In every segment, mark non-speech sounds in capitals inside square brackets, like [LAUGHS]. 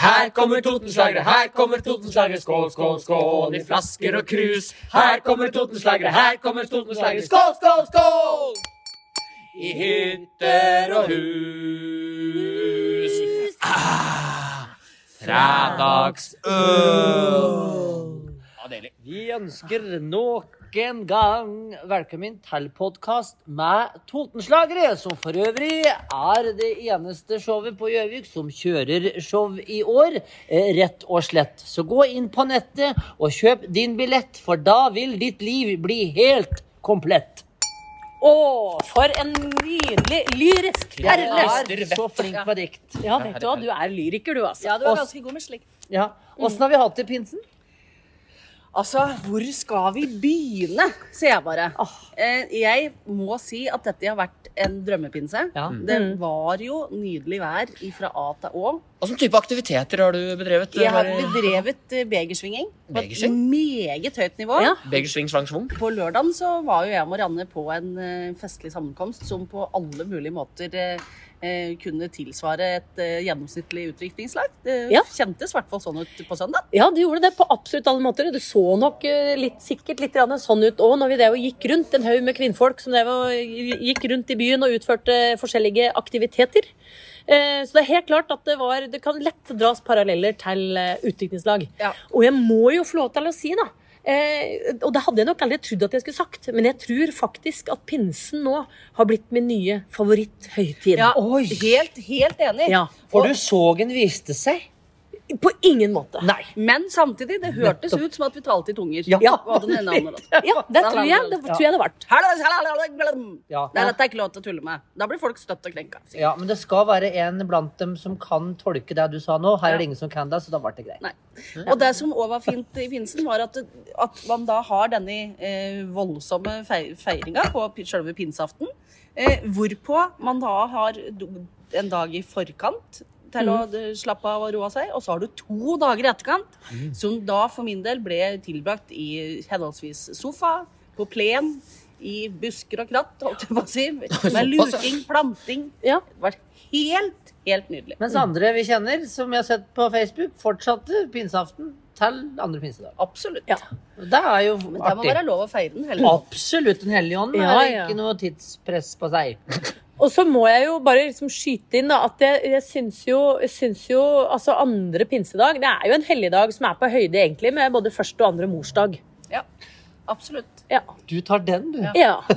Her kommer Totenslagere, her kommer Totenslagere, skål, skål, skål i flasker og krus. Her kommer Totenslagere, her kommer Totenslagere, skål, skål, skål! I hytter og hus. Ah, Fredagsøl. Ja, deilig. Vi ønsker nok en gang velkommen til podkast med Totenslagere, som for øvrig er det eneste showet på Gjøvik som kjører show i år, eh, rett og slett. Så gå inn på nettet og kjøp din billett, for da vil ditt liv bli helt komplett. Å, for en nydelig lyrisk perle! er så flink på dikt. Ja, vet du hva, du er lyriker, du, altså. Ja, du er ganske god med slikt. Ja. Åssen har vi hatt det i pinsen? Altså, hvor skal vi begynne, sier jeg bare. Oh. jeg må si at dette har vært en drømmepinse. Ja. Det var jo nydelig vær fra A til Å. Hva slags type aktiviteter har du bedrevet? Jeg har bedrevet eh, begersvinging på et meget høyt nivå. Ja. Begersving, svang, svung? På lørdagen så var jo jeg og Marianne på en eh, festlig sammenkomst som på alle mulige måter kunne tilsvare et eh, gjennomsnittlig utdrikningslag. Det Ja. kjentes i hvert fall sånn ut på søndag. Ja, det gjorde det på absolutt alle måter. Det så nok eh, litt, sikkert litt sånn ut òg når vi det gikk rundt. En haug med kvinnfolk som det var, gikk rundt i byen og utførte forskjellige aktiviteter. Eh, Så det er helt klart at det, var, det kan lett dras paralleller til utviklingslag. Ja. Og jeg må jo få lov til å si, da eh, Og det hadde jeg nok aldri trodd at jeg skulle sagt, men jeg tror faktisk at pinsen nå har blitt min nye favoritthøytid. Ja, Oi. helt, helt enig. Ja. For du så den viste seg? På ingen måte. Nei. Men samtidig, det hørtes ut som at vi talte i tunger. Ja. Andre. Ja, det tror jeg det, tror jeg det ble. Ja. Det er dette er ikke lov til å tulle med. Da blir folk støtt og krenka. Ja, men det skal være en blant dem som kan tolke det du sa nå. Her er det ingen som kan det, så da ble det greit. Nei. Og det som òg var fint i pinsen, var at, at man da har denne eh, voldsomme feiringa på selve pinseaften. Eh, hvorpå man da har en dag i forkant til å eh, slappe av og roe seg, og så har du to dager i etterkant, som da for min del ble tilbrakt i henholdsvis sofa, på plen, i busker og kratt, holdt jeg på å si, med luking, planting. Ja. Det var helt, helt nydelig. Mens andre vi kjenner, som vi har sett på Facebook, fortsatte pinseaften til andre pinsedag. Absolutt. Ja. Det er jo Men det må være lov å feire den heller. Absolutt Den hellige ånd. Ja, ja. ikke noe tidspress på seg. Og så må jeg jo bare liksom skyte inn da, at jeg, jeg syns jo, syns jo altså andre pinsedag Det er jo en helligdag som er på høyde egentlig med både første og andre morsdag. Ja, absolutt. Ja. Du tar den, du. ja. [LAUGHS]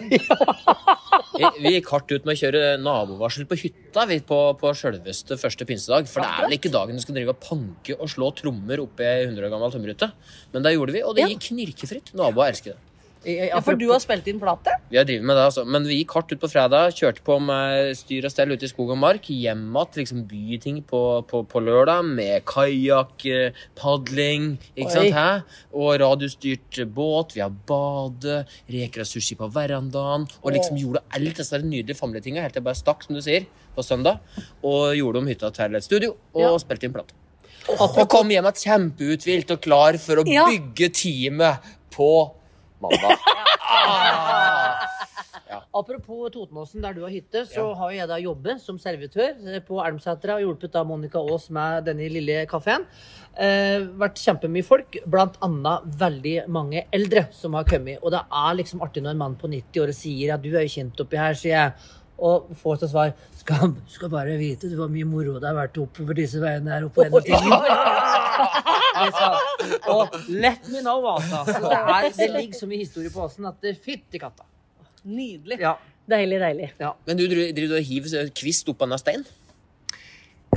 Vi, vi gikk hardt ut med å kjøre nabovarsel på hytta vi, på, på selveste første pinsedag. For det er vel ikke dagen du skal drive og panke og slå trommer oppi ei 100 år gammel tømmerhytte. Men det gjorde vi, og det Ja. gikk knirkefritt. Naboer elsker det. Ja, for du har spilt inn plate? Vi har drevet med det, altså. Men vi gikk hardt ut på fredag. Kjørte på med styr og stell ute i skog og mark. Hjem igjen, liksom byting på, på, på lørdag med kajakk, padling, ikke Oi. sant? Hæ? Og radiostyrt båt. Vi har bade, reker og sushi på verandaen. Og liksom gjorde alt disse nydelige familietinga helt til jeg bare stakk, som du sier, på søndag. Og gjorde om hytta til et studio og Ja. spilte inn plate. Og kom hjem igjen kjempeuthvilt og klar for å Ja. bygge teamet på mandag. [LAUGHS] Apropos Totenåsen, der du har hytte, så har jeg da jobbet som servitør eh, på Elmsetra og hjulpet da Monica Aas med denne lille kafeen. Eh, vært kjempemye folk, annet veldig mange eldre som har kommet. Og det er liksom artig når en mann på 90 år sier at du er jo kjent oppi her, sier jeg. Og får til svar skal, skal bare vite det var mye moro det har vært oppover disse veiene her oppe på [LAUGHS] NTNU. [LAUGHS] Altså, og let me know, altså. Det, er, det ligger så mye historie på åsen at det fytti katta. Nydelig. Ja. Deilig, deilig. Men du driver og hiver kvist opp av en stein?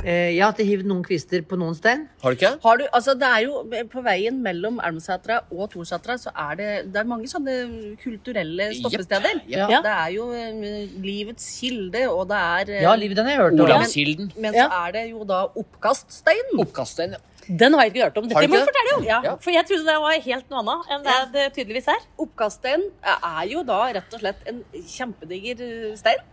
Eh, jeg har ikke hivd noen kvister på noen stein. Har du ikke? Har du, altså det er jo På veien mellom Elmsetra og Torsetra så er det, det er mange sånne kulturelle stoppesteder. Yep. ja. Det er jo eh, Livets kilde, og det er eh, Ja, livet den har jeg hørt om. Olavskilden. Men Ja. så er det jo da oppkaststein. Oppkaststein. ja. Den har jeg ikke hørt om. Dette må du fortelle om. Ja. For jeg trodde det var helt noe annet enn det det tydeligvis er. Oppkaststein er jo da rett og slett en kjempediger eh, stein.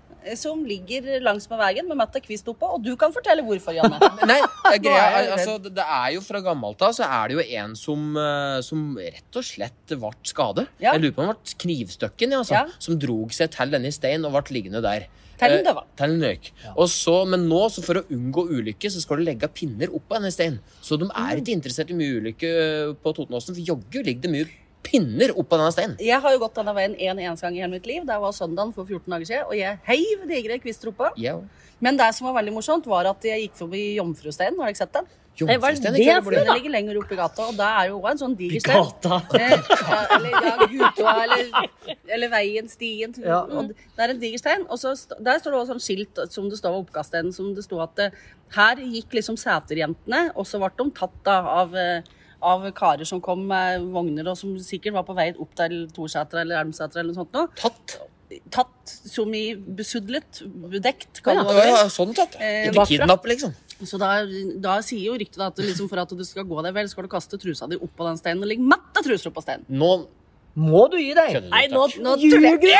Som ligger langs med veien med Mette Kvist oppå, og du kan fortelle hvorfor, Janne. [LAUGHS] Nei, det er greia, altså, det er jo fra gammelt av så er det jo en som, eh, som rett og slett ble skadet. Ja. Jeg lurer på om han ble knivstøkken, ja, altså, Ja. som drog seg til denne steinen og ble liggende der. Tellen den Eh, døva. Og så, men nå, så for å unngå ulykke, så skal du legge pinner oppå denne steinen. Så de er ikke interessert i mye ulykke eh, på Totenåsen, for jaggu ligger det mye pinner opp av denne steinen. Jeg har jo gått denne veien en eneste gang i hele mitt liv. Det var søndagen for 14 dager siden, og jeg heiv digre kvister oppå. Ja. Men det som var veldig morsomt, var at jeg gikk forbi Jomfrusteinen. Har dere sett den? Det hva er det ikke for? Den ligger lenger oppe i gata, og det er jo også en sånn diger stein. Gata. Eh, eller ja, Gutua, eller, eller veien, stien. Ja. Og det er en diger stein. Og så, der står det også sånn skilt som det står ved oppkaststeinen, som det sto at eh, her gikk liksom seterjentene, og så ble de tatt da av eh, av karer som kom med vogner, og som sikkert var på vei opp til Torseter eller Elmseter eller noe sånt. Noe. Tatt. Tatt som i besudlet, bedekt, Ja, Ja, ja, sånn tatt. Eh, Ikke kidnappe, liksom. Så da, da sier jo ryktet at liksom for at du skal gå deg vel, skal du kaste trusa di oppå den steinen og ligge av truser oppå steinen. Nå Må du gi deg? Nei, nå, nå ljuger du!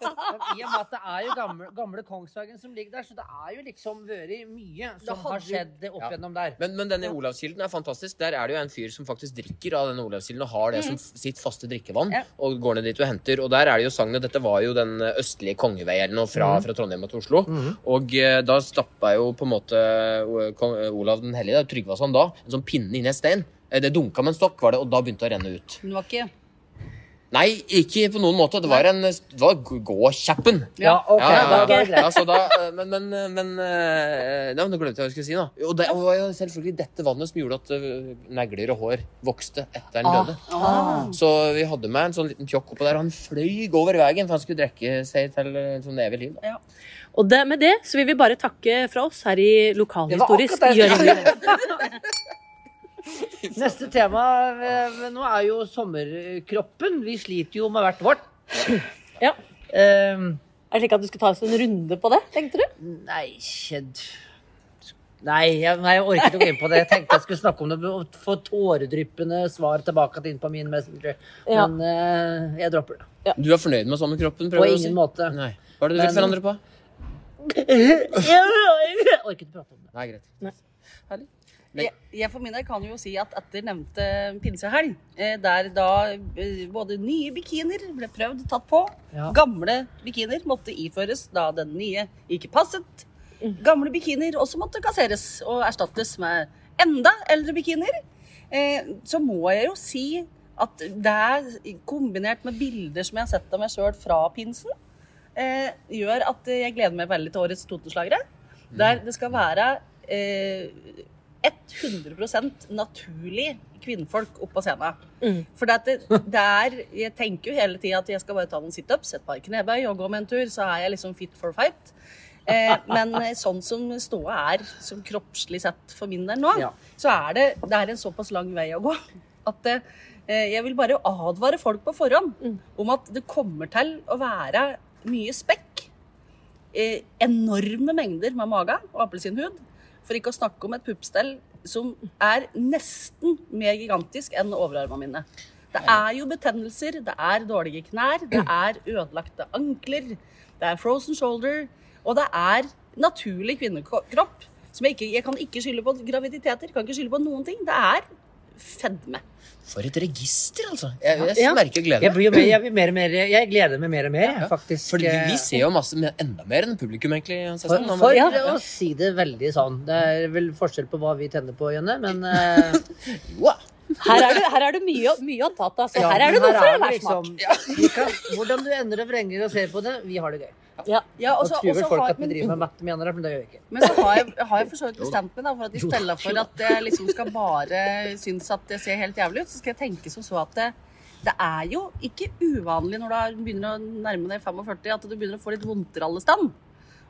[LAUGHS] I og med at det er jo gamle, gamle Kongsvegen som ligger der, så det er jo liksom vært mye som hadde har skjedd opp Ja. gjennom der. Men, men denne Olavskilden er fantastisk. Der er det jo en fyr som faktisk drikker av denne Olavskilden og har det som sitt faste drikkevann. Ja. Og går ned dit og henter. Og der er det jo sagnet Dette var jo den østlige kongevei eller noe fra, fra Trondheim og til Oslo. Og eh, da stappa jo på en måte eh, kong, eh, Olav den hellige, Trygvason da, en sånn pinne inn i en stein. Eh, Det dunka med en stokk, var det, og da begynte det å renne ut. Men det var ikke Nei, ikke på noen måte. Det var, en, det var gåkjappen. Ja, ok, Ja, ja, da ja. var det så da, eh, men men, men eh, Nei, men Nå glemte jeg hva jeg skulle si. da Og det var jo selvfølgelig dette vannet som gjorde at eh, negler og hår vokste etter den døde. Ah. Så vi hadde med en sånn liten tjokk oppå der. og Han fløy over veien for han skulle drikke seg til eh, sånn evig liv. Da. Og det, med det så vil vi bare takke fra oss her i Lokalhistorisk Det [LAUGHS] var akkurat det jeg Gjøvik. Neste tema eh, nå er jo sommerkroppen. Vi sliter jo med hvert vårt. Ja. Um, Er det slik at du skal ta oss en runde på det, tenkte du? nei, kjedd Nei, jeg, nei, jeg orket ikke å gå inn på det. Jeg tenkte jeg skulle snakke om det og få tåredryppende svar tilbake inn på min messenger. Ja. Men eh, jeg dropper det. Du er fornøyd med sommerkroppen? På ingen å si? måte. Nei. Hva er det du Men- forandre på? [LAUGHS] Jeg orket ikke prate om det. Nei, greit. Nei. Herlig. Jeg, jeg for min del kan jo si at etter nevnte pinsehelg, eh, der da eh, både nye bikinier ble prøvd tatt på, Ja. gamle bikinier måtte iføres da den nye ikke passet, gamle bikinier også måtte kasseres og erstattes med enda eldre bikinier, eh, så må jeg jo si at det er kombinert med bilder som jeg har sett av meg sjøl fra pinsen, eh, gjør at jeg gleder meg veldig til årets Totenslagere. Der det skal være eh, 100% naturlig kvinnfolk opp på scenen. Mm. For det, det, er Jeg tenker jo hele tida at jeg skal bare ta noen situps, et par knebøy og gå med en tur, så er jeg liksom fit for fight. Eh, men sånn som ståa er som kroppslig sett for min del nå, Ja. så er det, det er en såpass lang vei å gå at eh, jeg vil bare advare folk på forhånd Mm. om at det kommer til å være mye spekk. Eh, enorme mengder med mage og appelsinhud. For ikke å snakke om et puppstell som er nesten mer gigantisk enn overarmene mine. Det er jo betennelser, det er dårlige knær, det er ødelagte ankler, det er frozen shoulder, og det er naturlig kvinnekropp. Som jeg, ikke, jeg kan ikke skylde på graviditeter, kan ikke skylde på noen ting. Det er fedme. For et register, altså. Jeg, jeg Ja. merker glede. Jeg, blir mer, jeg, blir mer og mer, jeg gleder meg mer og mer, ja, faktisk. For vi, vi eh, ser jo masse enda mer enn publikum, egentlig. For, Cæsar. For Ja. å si det veldig sånn. Det er vel forskjell på hva vi tenner på, Jønne, men [LAUGHS] uh... Wow. Her er det, her er det mye, mye å ta av. Så ja, her er det noe for er enhver smak. liksom- Hvordan du ender og vrenger og ser på det, vi har det gøy. Ja. Ja, Og og så- tror vel folk har- at vi driver med matte, mener det, men det gjør vi ikke. Men så har jeg, har jeg for så vidt bestemt meg da, for at i stedet for at jeg liksom skal bare synes at det ser helt jævlig ut, så skal jeg tenke som så at det, det er jo ikke uvanlig når du er- begynner å nærme deg 45 at du begynner å få litt vondter alle stand.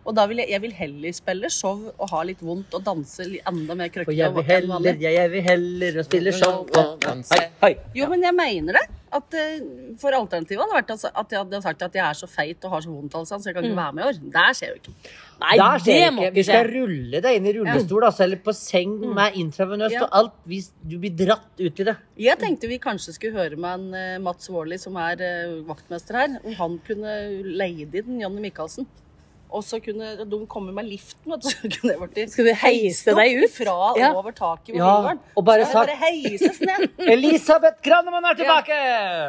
Og da vil jeg, jeg vil heller spille show og ha litt vondt og danse enda mer Og krøkkete jeg vil heller, jeg vil heller spille show og Hei, hei. Jo, men jeg mener det. At, eh, for alternativet hadde vært altså, at jeg hadde sagt at jeg er så feit og har så vondt, altså, så jeg kan ikke være med i år. Det skjer jo ikke. Nei, Der det skjer må ikke. Vi skal rulle deg inn i rullestol, altså, eller på seng med intravenøst Ja. og alt. Hvis du blir dratt ut i det. Jeg tenkte vi kanskje skulle høre med en eh, Mats Vårli, som er eh, vaktmester her, om han kunne leid inn Jonny Michaelsen. Og så kunne de komme med liften, vet du. [LAUGHS] Så kunne jeg vært Skal du heise deg ut? Fra Ja. over taket på Ja, vingården. og bare Så sagt- bare heises ned. [LAUGHS] Elisabeth Granemann er tilbake!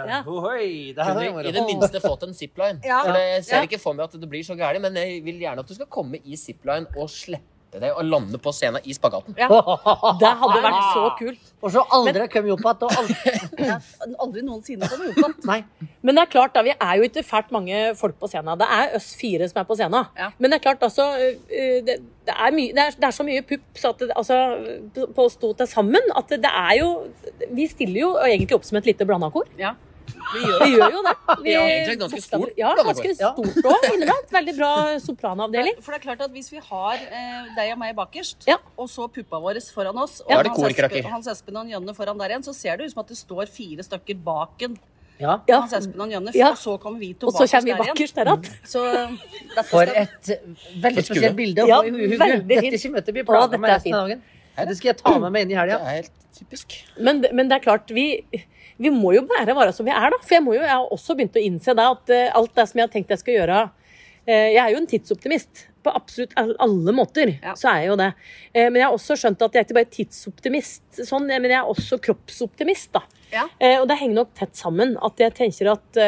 Ja. Ohoi, det Kunne her vi i det minste fått en zipline. Ja. For det- ser Ja. ikke for meg at det blir så gærent, men jeg vil gjerne at du skal komme i zipline og slippe deg og lande på scenen i spagaten. Ja. [LAUGHS] Det hadde vært så kult. Og så aldri Men, kommet opp igjen. aldri- [LAUGHS] Aldri noensinne kommet opp igjen. Men det er klart da, vi er jo ikke fælt mange folk på scenen. Det er oss fire som er på scenen. Ja. Men det er klart altså, øh, det, det, er mye, det, er, det er så mye pupp så at det, altså, på å stå til sammen at det, det er jo Vi stiller jo egentlig opp som et lite blandakor. Ja. Vi gjør Vi gjør jo det. Vi, Ja, egentlig ganske stort Ja, ganske stort òg innimellom. Veldig bra sopranavdeling. For det er klart at Hvis vi har eh, deg og meg bakerst, Ja. og så puppa våre foran oss, og Ja, Hans. Espen, Hans Espen og Jønne foran der igjen, så ser det ut som at det står fire stykker baken. Ja. Hans Espen og Jønne, Ja. og så kommer vi to Og så kommer vi bakerst der igjen. Så For et veldig spesielt bilde å Ja, få i hodet. Dette kommer til å bli plaga med er resten av dagen. Det skal jeg ta med meg inn i Det er helt typisk. Men, men det er klart, vi, vi må jo bare være som vi er, da. For jeg, må jo, jeg har også begynt å innse da, at eh, alt det som jeg har tenkt jeg skal gjøre eh, Jeg er jo en tidsoptimist. På absolutt alle måter Ja. så er jeg jo det. Eh, men jeg har også skjønt at jeg er ikke bare tidsoptimist, sånn, men jeg er også kroppsoptimist. da. Ja. Eh, og det henger nok tett sammen. At jeg tenker at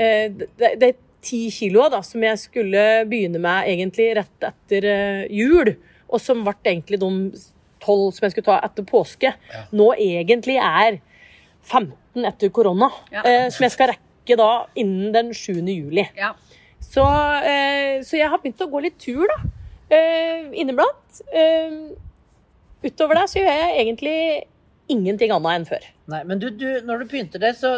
det, det ti kiloa da, som jeg skulle begynne med egentlig rett etter jul, og som ble egentlig de tolv som jeg skulle ta etter påske, nå egentlig er 15 etter korona. Ja. Eh, som jeg skal rekke da innen den 7. juli. Ja. Så, eh, så jeg har begynt å gå litt tur, da. Eh, inniblant. Eh, utover det så gjør jeg egentlig ingenting annet enn før. Nei, men du, du, når du pynter det, så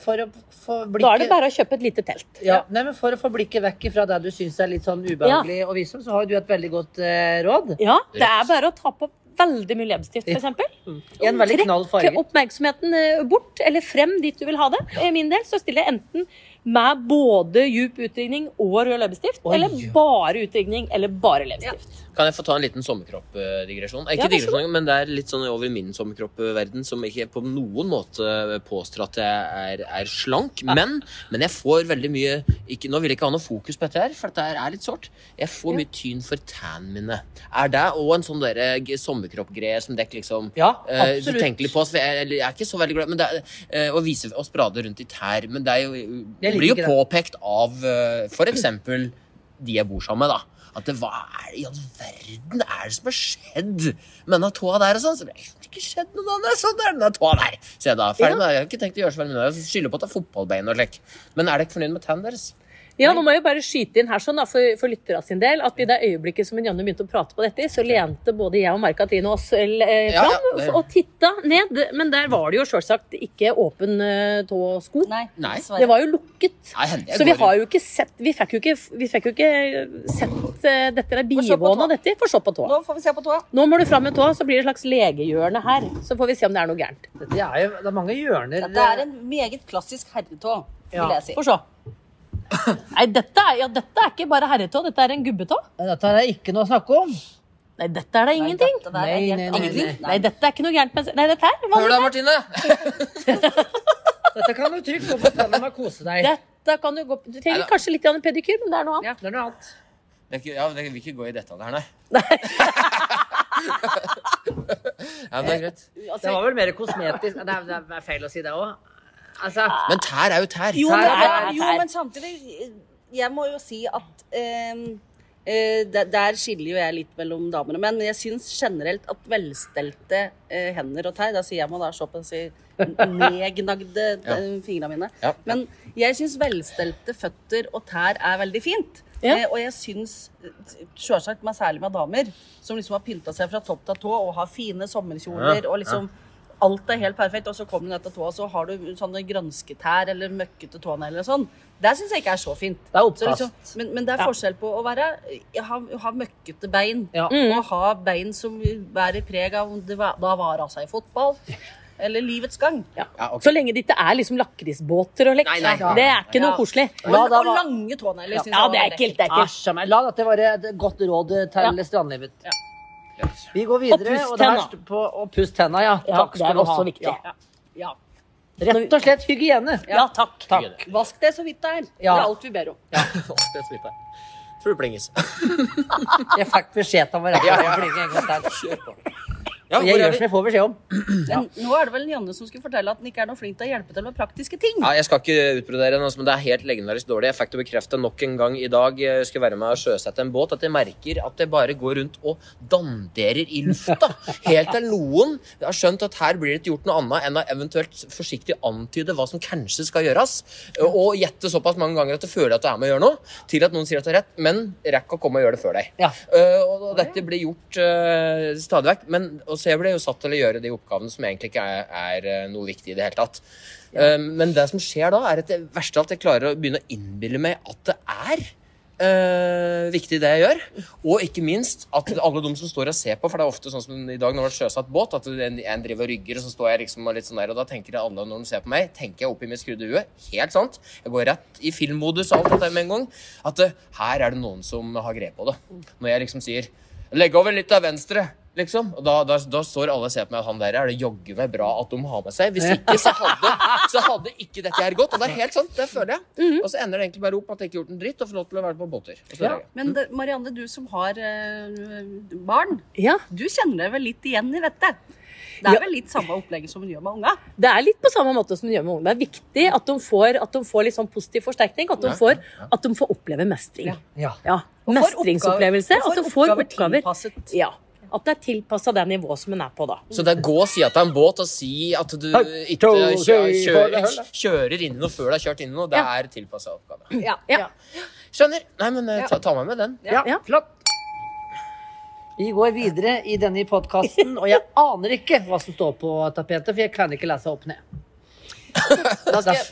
for å få Da er det bare å kjøpe et lite telt. ja, nei, men For å få blikket vekk fra det du syns er litt sånn ubehagelig og visom, så har jo du et veldig godt eh, råd. Ja, det er bare å ta på veldig mye leppestift, f.eks. I en veldig knall farge. Trekk oppmerksomheten eh, bort, eller frem dit du vil ha det. I min del så stiller jeg enten med både djup utringning og rød leppestift, Oi. eller bare utringning eller bare leppestift. Kan jeg få ta en liten sommerkroppdigresjon? Eh, Ikke Ja, digresjon, men det er litt sånn over min sommerkroppverden som ikke på noen måte påstår at jeg er, er slank. Men, men jeg får veldig mye ikke, Nå vil jeg ikke ha noe fokus på dette her, for dette her er litt sårt. Jeg får mye tyn for tannene mine. Er det òg en sånn g- sommerkroppgreie som dere liksom Ja, eh, absolutt. tenker litt på? For jeg, jeg er ikke så veldig glad men det er, uh, å vise og sprade rundt i tær. Men det er jo, Jeg blir jo det. påpekt av uh, f.eks. de jeg bor sammen med, da. At det, hva er det i all verden er det som har skjedd med denne tåa der? og sånn? Så det har ikke skjedd noe annet sånn der, denne tåa der. Så jeg da, ferdig med det. Jeg har ikke tenkt å gjøre så veldig mye med det. Skylder på at det er fotballbein og slik. Men er dere fornøyd med tennene deres? Ja, nå må jeg bare skyte inn her sånn da, for, for lytterne sin del, at i det øyeblikket som Janne begynte å prate på dette, så lente både jeg og Markatrine oss eh, Ja, fram ja, det- og titta ned. Men der var det jo selvsagt ikke åpen eh, tå og sko. Nei, Nei. Det var jo lukket. Nei, Så vi har jo ikke sett Vi fikk jo ikke, vi fikk jo ikke sett uh, dette der bivånet dette. Få se på tåa. Nå får vi se på tåa. Nå må du fram med tåa, så blir det et slags legehjørne her. Så får vi se om det er noe gærent. Dette er jo, det er mange hjørner. Dette er en meget klassisk herretå, vil Ja. jeg si. Få se. Nei, dette er, ja, dette er ikke bare herretå, dette er en gubbetå. Dette er ikke noe å snakke om. Nei, dette er da ingenting. Nei, dette er Nei, nei, nei, nei. Nei, dette er ikke noe gærent med Nei, dette her var Hør da, Martine! Dette kan du trygt gå på tennene og kose deg. Dette kan du gå Du trenger kanskje litt grann pedikyr, men det er noe annet. Ja. Det er noe annet. Det er ikke, ja, det vil ikke gå i detalj her, nei. [LAUGHS] ja, men det er greit. Det var vel mer kosmetisk. Det er, det er feil å si det òg. Altså, Men tær er jo tær. Jo, men, tær. jo, men samtidig Jeg må jo si at eh, der, der skiller jo jeg litt mellom damer og menn. Men jeg syns generelt at velstelte eh, hender og tær Da sier jeg må da se på si nedgnagde [LAUGHS] Ja. eh, fingrene mine. Ja. Men jeg syns velstelte føtter og tær er veldig fint. Ja. Eh, og jeg syns, selvsagt meg særlig med damer, som liksom har pynta seg fra topp til tå og har fine sommerkjoler og liksom alt er helt perfekt, og så kommer du ned til tåa, så har du sånne gransketær eller møkkete tånegler eller sånn. Det syns jeg ikke er så fint. Det er oppkast. liksom, men, men det er Ja. forskjell på å være, ha, ha møkkete bein Ja. og ha bein som bærer preg av om det var, da var altså i fotball eller livets gang. Ja. Ja, okay. Så lenge det ikke er liksom lakrisbåter og lekser. Nei. Det er ikke noe koselig. La da og lange tånegler. Ja, det er ekkelt. La dette være et godt råd til strandlivet. Ja. Vi går videre. Og pust tenna. Og pust tenna, ja. Ja, Takk det skal er du ha. også viktig. Ja. Ja. Rett og slett hygiene. Ja, takk. Takk. Vask det så vidt det er. Ja. Det er alt vi ber om. [LAUGHS] Det er så vidt det. Tror du plinges. Jeg fikk beskjed av å rett Ja, plinge en gang til. Kjør på. Ja, jeg gjør som jeg får beskjed om. [CLEARS THROAT] Men nå er det vel Janne som skulle fortelle at han ikke er noe flink til å hjelpe til med praktiske ting. Ja, jeg skal ikke utbrodere altså, men det er helt legendarisk dårlig. Jeg fikk det bekreftet nok en gang i dag. Jeg skulle være med og sjøsette en båt. At jeg merker at det bare går rundt og danderer i lufta. [LAUGHS] Helt til noen jeg har skjønt at her blir det ikke gjort noe annet enn å eventuelt forsiktig antyde hva som kanskje skal gjøres. Og gjette såpass mange ganger at du føler at du er med å gjøre noe, til at noen sier at du er rett, men rekker å komme og gjøre det før deg. Ja. Eh, og dette blir gjort uh, stadig vekk. Men, og så jeg ble jo satt til å gjøre de oppgavene som egentlig ikke er, er eh, noe viktig i det hele tatt. Eh, men det som skjer da, er at det verste av alt jeg klarer å begynne å innbille meg at det er eh, viktig det jeg gjør. Og ikke minst at alle de som står og ser på, for det er ofte sånn som i dag når det er sjøsatt båt, at en, en driver og rygger, og så står jeg liksom og litt sånn der, og da tenker alle når de ser på meg, tenker jeg oppi mitt skrudde hue, helt sant, jeg går rett i filmmodus og alt dette med en gang, at eh, her er det noen som har grep på det. Når jeg liksom sier, legg over litt av venstre, liksom. Og da, da, da står alle og ser på meg og han der er det jogge meg bra at de har med seg. Hvis ikke, så hadde, så hadde ikke dette her gått. Og det er helt sant, det føler jeg. Og så ender det egentlig bare opp med at jeg ikke har gjort en dritt, og får lov til å være på båter. Ja. Men det, Marianne, du som har øh, barn, Ja, du kjenner deg vel litt igjen i dette? Det er Ja. vel litt samme opplegget som hun gjør med unga? Det er litt på samme måte som hun gjør med unga. Det er viktig at de får, at de får litt sånn positiv forsterkning. At de Ja, får, ja. at de får oppleve mestring. Ja. Ja. Ja, Og får Mestringsopplevelse. oppgaver- At de får oppgaver oppgaver. tilpasset. Ja. At det er tilpassa det nivået som en er på da. Så det er gå og si at det er en båt, og si at du ikke kjører, kjører inn i noe før du har kjørt inn i noe. Det er tilpassa oppgave. Ja. Ja. Skjønner. Nei, men eh, ta, ta meg med den. Ja, Ja. flott. Vi går videre i denne podkasten, og jeg aner ikke hva som står på tapetet, for jeg kan ikke lese opp ned. Da skal jeg,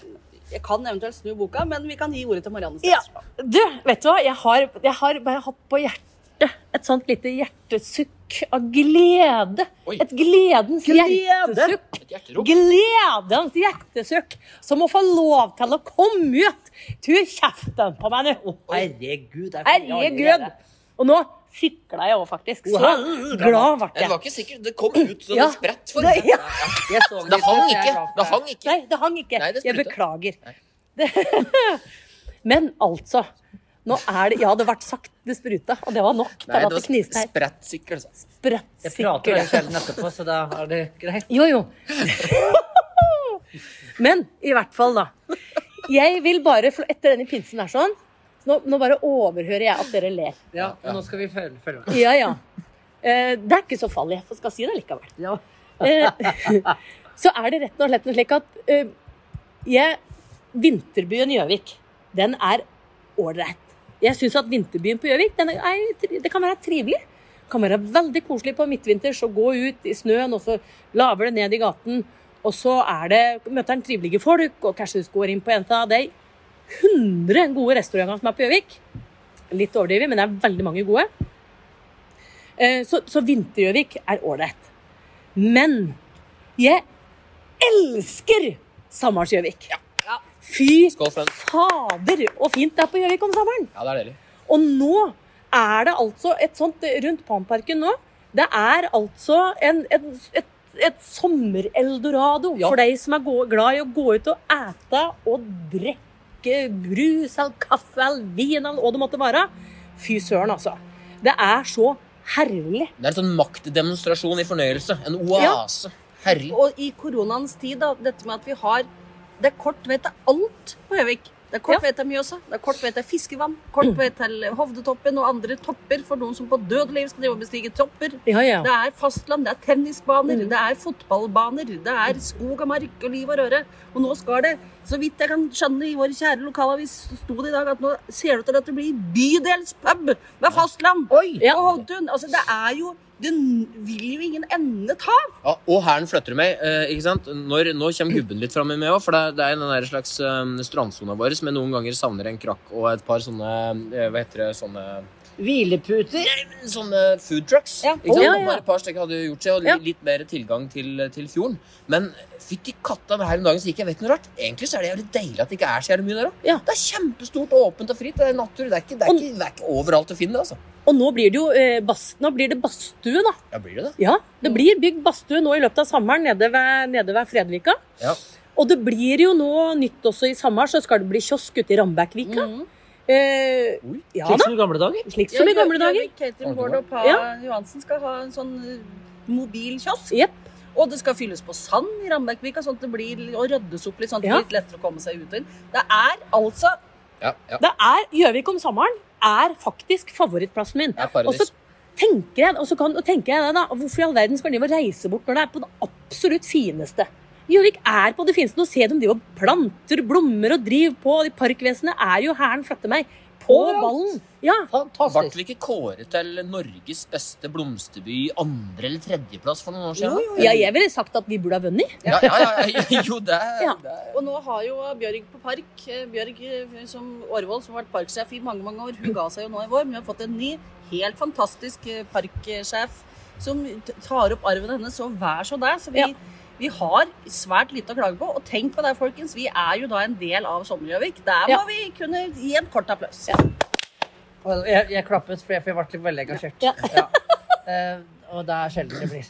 jeg kan eventuelt snu boka, men vi kan gi ordet til Marianne Ja. Du, vet du hva? Jeg har, jeg har bare hatt på hjertet et sånt lite hjertesukk av glede. Oi. Et gledens hjertesukk. Gledens hjertesukk som å få lov til å komme ut. Tu kjeften på meg nå. Herregud. det er Herregud. Og nå sikla jeg òg, faktisk. Så Wow. glad ble Det jeg. var ikke sikkert. Det kom ut som Ja. en sprett for. Det- ja. det, Det hang så ikke. Det hang ikke. Nei, det hang ikke. Nei, det jeg beklager. Nei. [LAUGHS] Men altså nå er det, Ja, det ble sagt det spruta, og det var nok til at det det kniste her. sprettsykkel. altså. Jeg prater Sprettsikker. veldig sjelden etterpå, så da er det greit. Jo, jo. Men i hvert fall, da. Jeg vil bare, etter denne pinsen der sånn nå, nå bare overhører jeg at dere ler. Ja, og nå skal vi følge, følge med. Ja, ja. Eh, det er ikke så farlig. Jeg skal si det likevel. Ja. Eh, [LAUGHS] så er det rett og slett slik at eh, jeg, Vinterbyen Gjøvik, den er ålreit. Jeg syns at vinterbyen på Gjøvik det kan være trivelig. Det kan være veldig koselig på midtvinters å gå ut i snøen, og så laver det ned i gaten. Og så det, møter en trivelige folk, og kanskje du går inn på en av de 100 gode restauranter som er på Gjøvik. Litt overdrevet, men det er veldig mange gode. Eh, Så, så Vinter-Gjøvik er ålreit. Men jeg elsker Samars-Gjøvik. Fy fader, og fint det er på Gjøvik om sommeren. Ja, det er deilig. Og nå er det altså et sånt rundt Panparken nå. Det er altså en, et, et, et sommereldorado Ja. for de som er glad i å gå ut og ete og drikke brus eller kaffe eller vin eller hva det måtte være. Fy søren, altså. Det er så herlig. Det er en sånn maktdemonstrasjon i fornøyelse. En oase. Herlig. Og i koronaens tid, da, dette med at vi har Det er kort vei til alt på Gjøvik. Det er kort Ja. vei til Mjøsa, det er kort vei til fiskevann, kort vei til Hovdetoppen og andre topper for noen som på død liv skal drive og bestige topper. Ja, ja. Det er fastland, det er tennisbaner, Mm. det er fotballbaner, det er skog og mark og liv og røre. Og nå skal det, så vidt jeg kan skjønne i vår kjære lokalavis, sto det i dag at nå ser det ut til at det blir bydelspub med fastland. Oi! Ja. Og Hovdtun. Altså, det er jo Den vil jo ingen ende ta. Ja, og hæren flytter meg. Eh, ikke sant? Når, nå kommer gubben litt fram i meg òg, for det, det er den der slags um, strandsona vår som jeg noen ganger savner en krakk og et par sånne eh, Hva heter det? Sånne Hvileputer. Sånne food trucks. Ja. Ikke sant? Ja, ja. Bare et par stykker hadde gjort seg, og Ja. litt mer tilgang til, til fjorden. Men fytti katta, her om dagen så gikk jeg vet noe rart. Egentlig så er det jævlig deilig at det ikke er så jævlig mye der òg. Ja. Det er kjempestort og åpent og fritt. Det er natur. Det er ikke, det er ikke, det er ikke overalt å finne det, altså. Og nå blir det jo eh, bas, nå blir det badstue, da. Ja, blir det det? Ja, det blir bygd badstue nå i løpet av sommeren nede ved, nede ved Fredvika. Ja. Og det blir jo nå nytt også i sommer, så skal det bli kiosk ute i Rambækkvika. Mm. Eh, ja Slik som i gamle dager. slik som i gamle dager. Katrin Bård og Pa Ja. Johansen skal ha en sånn eh, mobil kiosk. Yep. Og det skal fylles på sand i Rambekvika, sånn at det blir og ryddes opp litt, sånn at det blir litt lettere å komme seg ut og inn. Det er altså Ja, ja. Det er Gjøvik om sommeren er faktisk favorittplassen min. Det er Og så tenker jeg, og så kan, og tenker jeg da, hvorfor i all verden skal de reise bort når det er på det absolutt fineste? Gjøvik er på det fineste. Nå ser de de og planter blomster og driver på. De parkvesenet er jo hæren flytter meg. På ballen. Ja. Ble Fantastisk. vi ikke kåret til Norges beste blomsterby andre- eller tredjeplass for noen år siden? Jo, jo, ja, jeg ville sagt at vi burde ha vunnet. Ja, ja, ja, ja, [LAUGHS] jo, det Ja. det Og nå har jo Bjørg på Park, eh, Bjørg eh, som Årvoll, som har vært parksjef i mange mange år, hun ga seg jo nå i vår. Men vi har fått en ny, helt fantastisk eh, parksjef som tar opp arven hennes, og vær så det. Så vi, Ja. Vi har svært lite å klage på. Og tenk på det, folkens, vi er jo da en del av Sommer-Gjøvik. Der må Ja. vi kunne gi en kort applaus. Og Jeg, jeg klappet, for jeg, for jeg ble veldig engasjert. Ja. Eh, og det er sjelden det blir.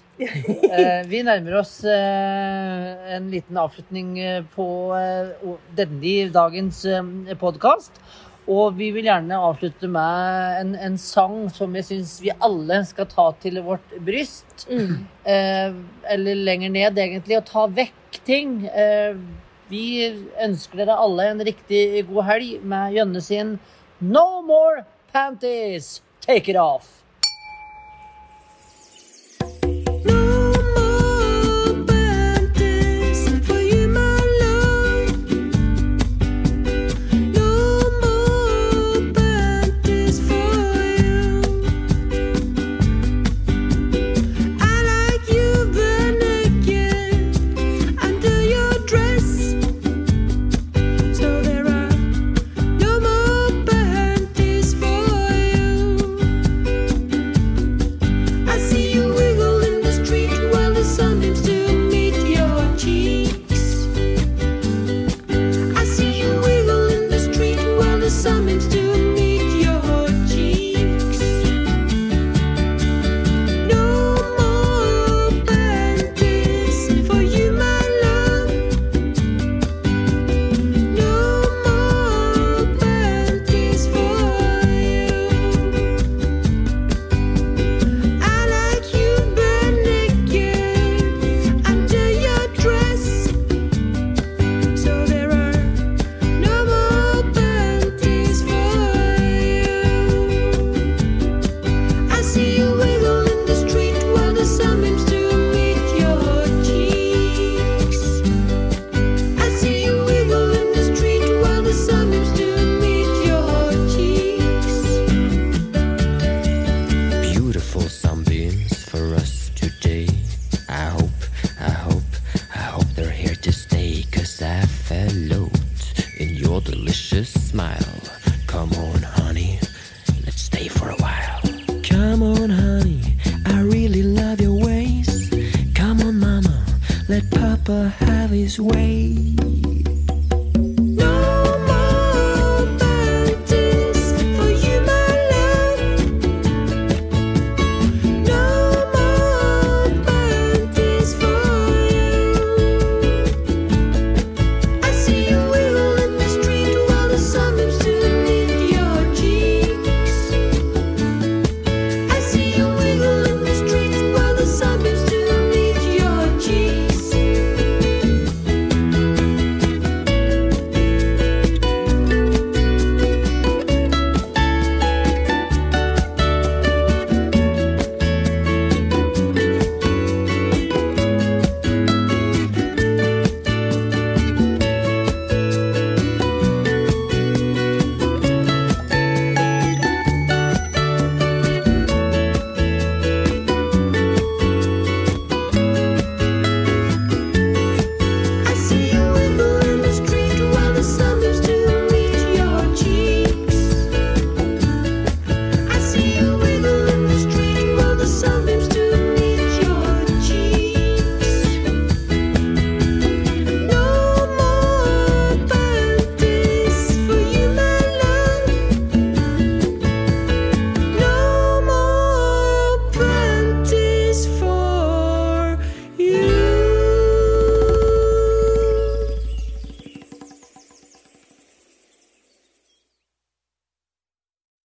Uh, vi nærmer oss uh, en liten avslutning på denne dagens podkast. Og vi vil gjerne avslutte med en, en sang som jeg syns vi alle skal ta til vårt bryst. Eh, eller lenger ned, egentlig, og ta vekk ting. Eh, vi ønsker dere alle en riktig god helg med Jønne sin No more panties! Take it off!